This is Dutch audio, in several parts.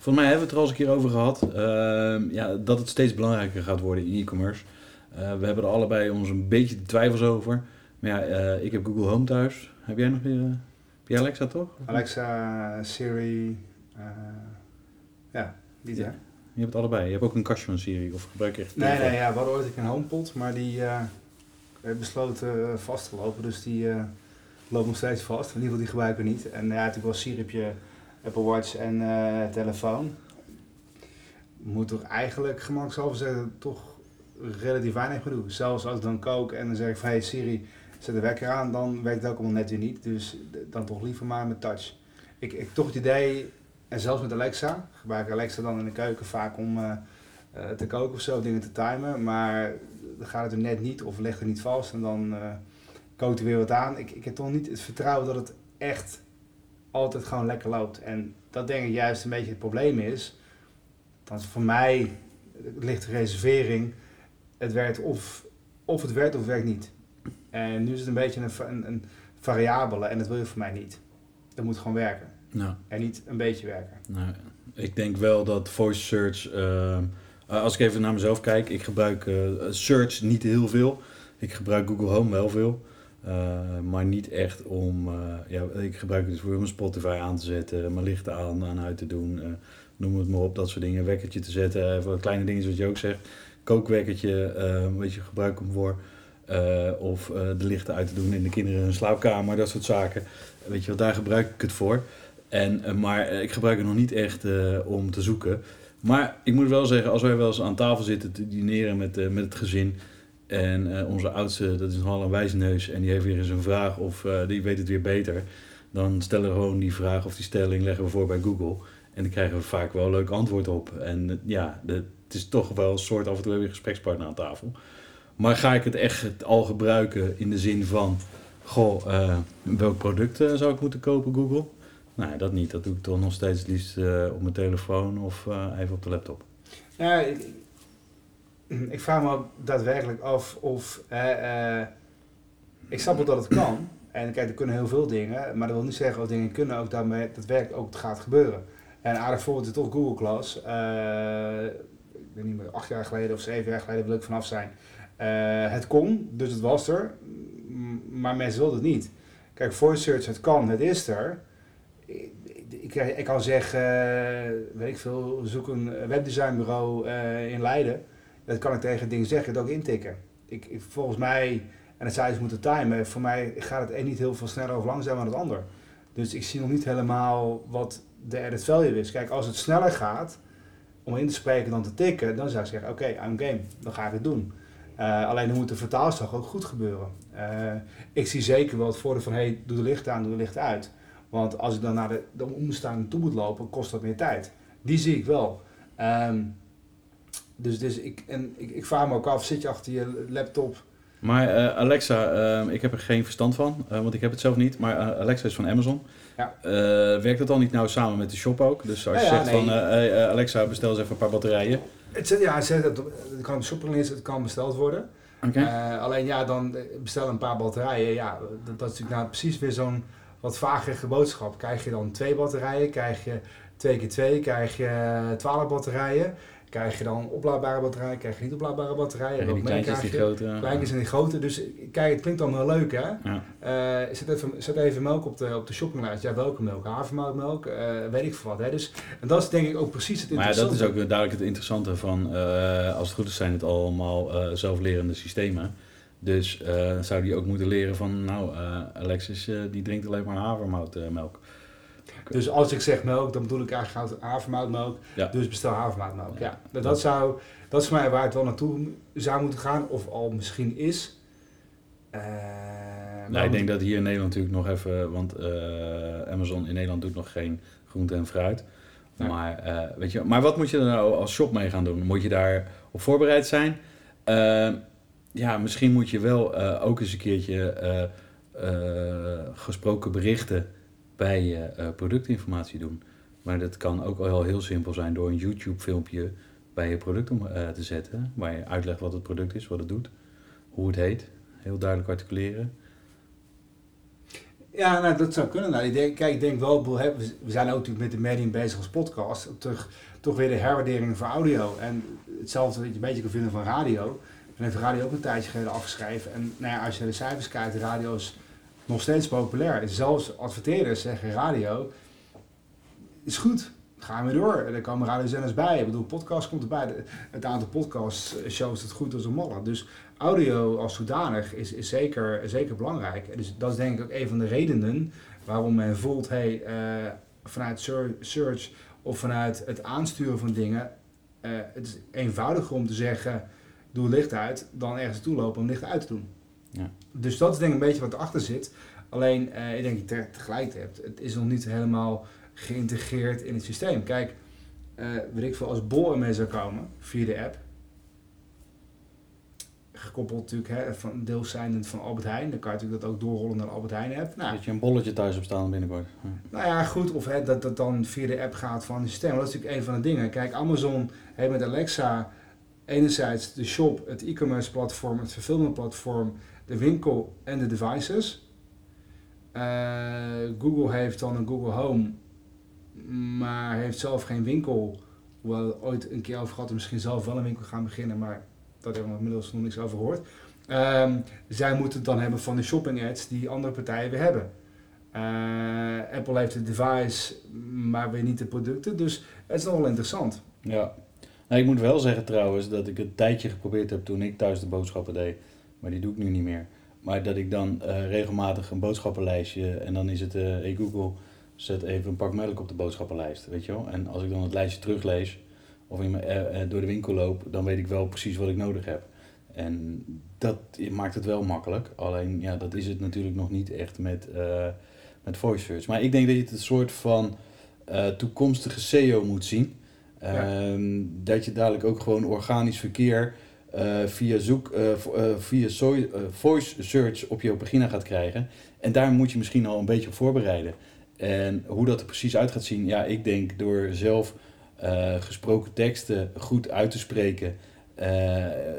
Volgens mij hebben we het er al eens een keer over gehad. Uh, ja, dat het steeds belangrijker gaat worden in e-commerce. Uh, we hebben er allebei ons een beetje de twijfels over. Maar ja, uh, ik heb Google Home thuis. Heb jij nog weer... heb jij Alexa toch? Alexa, Siri... ja, die ja. Je hebt het allebei. Je hebt ook een kastje van Siri of gebruik je echt... Nee, nee, ja, we hadden ooit een HomePod, maar die heeft besloten vast te lopen. Dus die loopt nog steeds vast. In ieder geval die gebruiken we niet. En ja, natuurlijk was Siri je Apple Watch en uh, telefoon. Moet toch eigenlijk gemakkelijk zeggen, toch relatief weinig gedoe. Zelfs als ik dan kook en dan zeg ik van hey Siri, zet de wekker aan, dan werkt het ook allemaal net weer niet. Dus dan toch liever maar met touch. Ik, ik toch het idee, en zelfs met Alexa, gebruik ik Alexa dan in de keuken vaak om uh, uh, te koken of zo, dingen te timen. Maar dan gaat het er net niet of legt er niet vast en dan uh, kookt er weer wat aan. Ik, ik heb toch niet het vertrouwen dat het echt altijd gewoon lekker loopt. En dat denk ik juist een beetje het probleem is. Dat voor mij ligt de reservering. Het werkt of, of het werkt of het werkt niet. En nu is het een beetje een, een, een variabele en dat wil je voor mij niet. Dat moet gewoon werken. En niet een beetje werken. Nou, ik denk wel dat voice search, uh, als ik even naar mezelf kijk, ik gebruik uh, search niet heel veel. Ik gebruik Google Home wel veel. Uh, maar niet echt om, uh, ja, ik gebruik het dus voor mijn Spotify aan te zetten, mijn lichten aan, aan uit te doen, uh, noem het maar op, dat soort dingen. Wekkertje te zetten, voor kleine dingen zoals je ook zegt. Kookwekkertje, weet je, gebruik hem voor. of de lichten uit te doen in de kinderen hun slaapkamer, dat soort zaken. Weet je daar gebruik ik het voor. En, maar ik gebruik het nog niet echt om te zoeken. Maar ik moet wel zeggen, als wij wel eens aan tafel zitten te dineren met, met het gezin en uh, onze oudste, dat is nogal een wijsneus en die heeft weer eens een vraag of uh, die weet het weer beter. Dan stellen we gewoon die vraag of die stelling leggen we voor bij Google. En dan krijgen we vaak wel een leuk antwoord op. En uh, ja, het is toch wel een soort af en toe weer gesprekspartner aan tafel. Maar ga ik het echt al gebruiken in de zin van, goh, welk product zou ik moeten kopen Google? Nee, dat niet. Dat doe ik toch nog steeds liefst op mijn telefoon of even op de laptop. Ja, ik, ik vraag me daadwerkelijk af of. Uh, ik snap wel dat het kan. En kijk, er kunnen heel veel dingen. Maar dat wil niet zeggen als dingen kunnen ook daarmee dat werkt ook gaat gebeuren. En een aardig voorbeeld is toch Google Class. Uh, ik weet niet meer, acht jaar geleden of zeven jaar geleden wil ik vanaf zijn. Uh, het kon, dus het was er. Maar mensen wilden het niet. Kijk, voice search, het kan, het is er. Ik, ik kan zeggen, weet ik veel, zoek een webdesignbureau in Leiden dat kan ik tegen dingen zeggen, dat ook intikken. Ik, volgens mij, en dat zou je moeten timen, voor mij gaat het een niet heel veel sneller of langzamer dan het ander. Dus ik zie nog niet helemaal wat de added value is. Kijk, als het sneller gaat om in te spreken dan te tikken, dan zou ik zeggen, oké, I'm game, dan ga ik het doen. Uh, alleen dan moet de vertaalslag ook goed gebeuren. Uh, ik zie zeker wel het voordeel van, hey, doe de licht aan, doe de licht uit. Want als ik dan naar de, de toe moet lopen, kost dat meer tijd. Die zie ik wel. Um, dus, dus ik, en ik, ik vraag me ook af, zit je achter je laptop? Maar uh, Alexa, uh, ik heb er geen verstand van, uh, want ik heb het zelf niet. Maar Alexa is van Amazon. Ja. werkt dat dan niet nou samen met de shop ook? Dus als je ja, zegt nee. van hey, Alexa, bestel eens even een paar batterijen. Het, ja, het, kan op het kan besteld worden. Okay. alleen ja, dan bestel een paar batterijen. Ja, dat, dat is natuurlijk nou precies weer zo'n wat vagere boodschap. Krijg je dan twee batterijen? Krijg je 2 keer 2 krijg je 12 batterijen. Krijg je dan oplaadbare batterijen, krijg je niet oplaadbare batterijen. Ja, die kleintjes, die grote. Kleintjes en die grote. Dus kijk, het klinkt allemaal leuk hè. Ja. Eh, zet, even, zet even melk op de, op de shoppinglijst. Ja, welke melk? Havermoutmelk? eh weet ik veel wat. Hè? Dus, en dat is denk ik ook precies het Maar ja, dat interessante. is ook duidelijk het interessante van, eh, als het goed is zijn het allemaal zelflerende systemen. Dus zou die ook moeten leren van, nou, Alexis die drinkt alleen maar havermoutmelk. Dus als ik zeg melk, dan bedoel ik eigenlijk havermoutmelk. Ja. Dus bestel havermoutmelk. Ja. Ja. Dat, dat, zou, dat is voor mij waar het wel naartoe zou moeten gaan. Of al misschien is. Nou, maar ik denk dat hier in Nederland natuurlijk nog even, want eh, Amazon in Nederland doet nog geen groente en fruit. Maar, eh, weet je, maar wat moet je er nou als shop mee gaan doen? Moet je daar op voorbereid zijn? Ja, misschien moet je wel ook eens een keertje gesproken berichten bij je eh, productinformatie doen. Maar dat kan ook wel heel simpel zijn door een YouTube filmpje bij je product om eh, te zetten. Waar je uitlegt wat het product is, wat het doet, hoe het heet. Heel duidelijk articuleren. Ja, nou, dat zou kunnen. Nou, ik denk, kijk, ik denk wel, we zijn ook natuurlijk met de medium bezig als podcast. Toch, toch weer de herwaardering van audio. En hetzelfde wat je een beetje kan vinden van radio. Dan heeft radio ook een tijdje geleden afgeschreven. En nou ja, als je de cijfers kijkt, radio is nog steeds populair. Zelfs adverteerders zeggen radio is goed. Gaan we door. Er komen radiozenders bij. Ik bedoel, podcast komt erbij. Het aantal podcast shows het goed als een malle. Dus audio als zodanig is, is zeker, zeker belangrijk. Dus dat is denk ik ook een van de redenen waarom men voelt, hey, eh, vanuit search of vanuit het aansturen van dingen, eh, het is eenvoudiger om te zeggen, doe licht uit, dan ergens naartoe lopen om licht uit te doen. Ja. Dus dat is denk ik een beetje wat erachter zit. Alleen, eh, ik denk dat je te- tegelijk hebt. Het is nog niet helemaal geïntegreerd in het systeem. Kijk, eh weet ik veel, als Bol ermee zou komen via de app, gekoppeld natuurlijk hè, van deels zijnde van Albert Heijn, dan kan je natuurlijk dat ook doorrollen naar Albert Heijn app. Nou, Dat je een bolletje thuis op staan binnenkort. Ja. nou ja, goed, of hè, dat dat dan via de app gaat van het systeem. Dat is natuurlijk een van de dingen. Kijk, Amazon heeft met Alexa enerzijds de shop, het e-commerce platform, het fulfillment platform, de winkel en de devices. Eh, Google heeft dan een Google Home, maar heeft zelf geen winkel. Hoewel we ooit een keer over gehad, misschien zelf wel een winkel gaan beginnen, maar dat hebben we inmiddels nog niks over gehoord. Ehm, zij moeten het dan hebben van de shopping ads die andere partijen weer hebben. Eh, Apple heeft de device, maar weer niet de producten. Dus het is nog wel interessant. Ja. Nou, ik moet wel zeggen trouwens dat ik het tijdje geprobeerd heb toen ik thuis de boodschappen deed. Maar die doe ik nu niet meer. Maar dat ik dan eh, regelmatig een boodschappenlijstje en dan is het, eh hey Google, zet even een pak melk op de boodschappenlijst, weet je wel. En als ik dan het lijstje teruglees of in mijn, eh, door de winkel loop, dan weet ik wel precies wat ik nodig heb. En dat maakt het wel makkelijk. Alleen, ja, dat is het natuurlijk nog niet echt met, met voice search. Maar ik denk dat je het een soort van toekomstige SEO moet zien. Ehm, dat je dadelijk ook gewoon organisch verkeer eh, via, zoek, eh, eh, via voice search op jouw pagina gaat krijgen. En daar moet je misschien al een beetje op voorbereiden. En hoe dat er precies uit gaat zien, ja, ik denk door zelf gesproken teksten goed uit te spreken.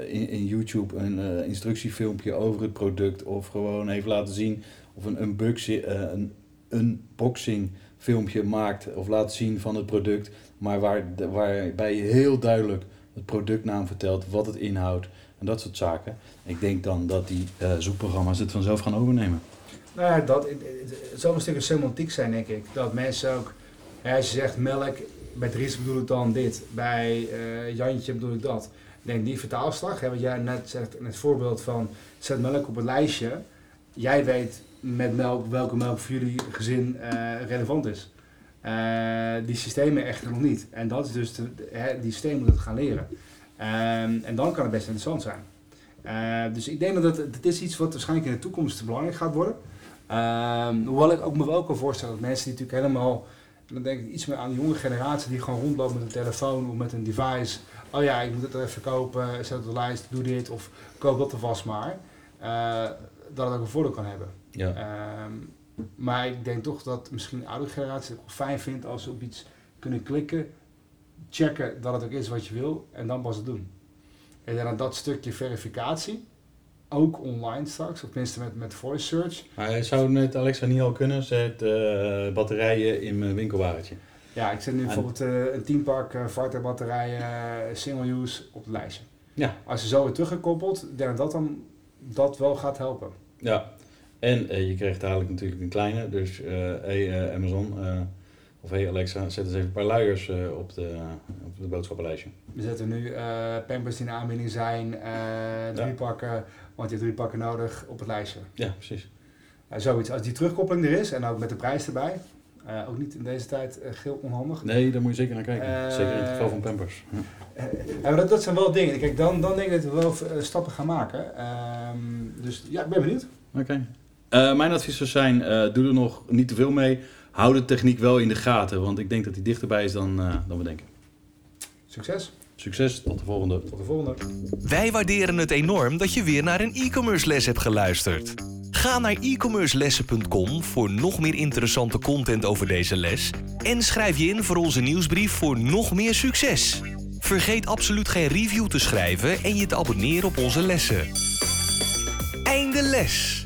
in, in YouTube een instructiefilmpje over het product of gewoon even laten zien of een unboxing, een unboxing filmpje maakt of laat zien van het product, maar waar, waarbij je heel duidelijk het productnaam vertelt, wat het inhoudt en dat soort zaken. Ik denk dan dat die eh, zoekprogramma's het vanzelf gaan overnemen. Nou ja, dat, het- zal een stukje semantiek zijn, denk ik. Dat mensen ook, als je zegt melk, bij Dries bedoel ik dan dit, bij eh, Jantje bedoel ik dat. Ik denk die vertaalslag, hè, wat jij net zegt in het voorbeeld van zet melk op het lijstje. Jij weet met melk welke melk voor jullie gezin eh, relevant is. Eh, die systemen echter nog niet. En dat is dus, de, hè, die systemen moeten het gaan leren. Ehm, en dan kan het best interessant zijn. Eh, dus ik denk dat het, het is iets wat waarschijnlijk in de toekomst belangrijk gaat worden. Ehm, hoewel ik ook me wel kan voorstellen dat mensen die natuurlijk helemaal, dan denk ik iets meer aan de jonge generatie die gewoon rondlopen met een telefoon of met een device. Oh ja, ik moet het er even kopen, zet het op de lijst, doe dit of koop dat alvast maar. Eh, dat het ook een voordeel kan hebben. Ja. Maar ik denk toch dat misschien de oudere generatie het fijn vindt als ze op iets kunnen klikken, checken dat het ook is wat je wil en dan pas het doen. En dan dat stukje verificatie, ook online straks, of tenminste met, met voice search. Maar zou met Alexa niet al kunnen, zet eh, batterijen in mijn winkelwagentje. Ja, ik zet nu bijvoorbeeld eh, een 10 pak uh, Varta batterijen eh, single use op het lijstje. Ja. Als je zo weer teruggekoppeld, denk dat dat dan dat wel gaat helpen. Ja, en eh, je krijgt dadelijk natuurlijk een kleine. Dus eh hey eh, Amazon of hey Alexa, zet eens even een paar luiers op, de, op het boodschappenlijstje. We zetten nu pampers die in aanbieding zijn, drie Ja. pakken, want je hebt drie pakken nodig op het lijstje. Ja, precies. Zoiets. Als die terugkoppeling er is en ook met de prijs erbij, ook niet in deze tijd uh, geel onhandig. Nee, daar moet je zeker naar kijken. Zeker in het geval van Pampers. Ja. Dat, dat zijn wel dingen. Kijk, dan, dan denk ik dat we wel stappen gaan maken. Ehm, dus ja, ik ben benieuwd. Oké. Eh, mijn advies zou zijn, eh, doe er nog niet te veel mee. Hou de techniek wel in de gaten, want ik denk dat die dichterbij is dan, eh, dan we denken. Succes. Succes, tot de volgende. Tot de volgende. Wij waarderen het enorm dat je weer naar een e-commerce les hebt geluisterd. Ga naar e-commercelessen.com voor nog meer interessante content over deze les en schrijf je in voor onze nieuwsbrief voor nog meer succes. Vergeet absoluut geen review te schrijven en je te abonneren op onze lessen. Einde les.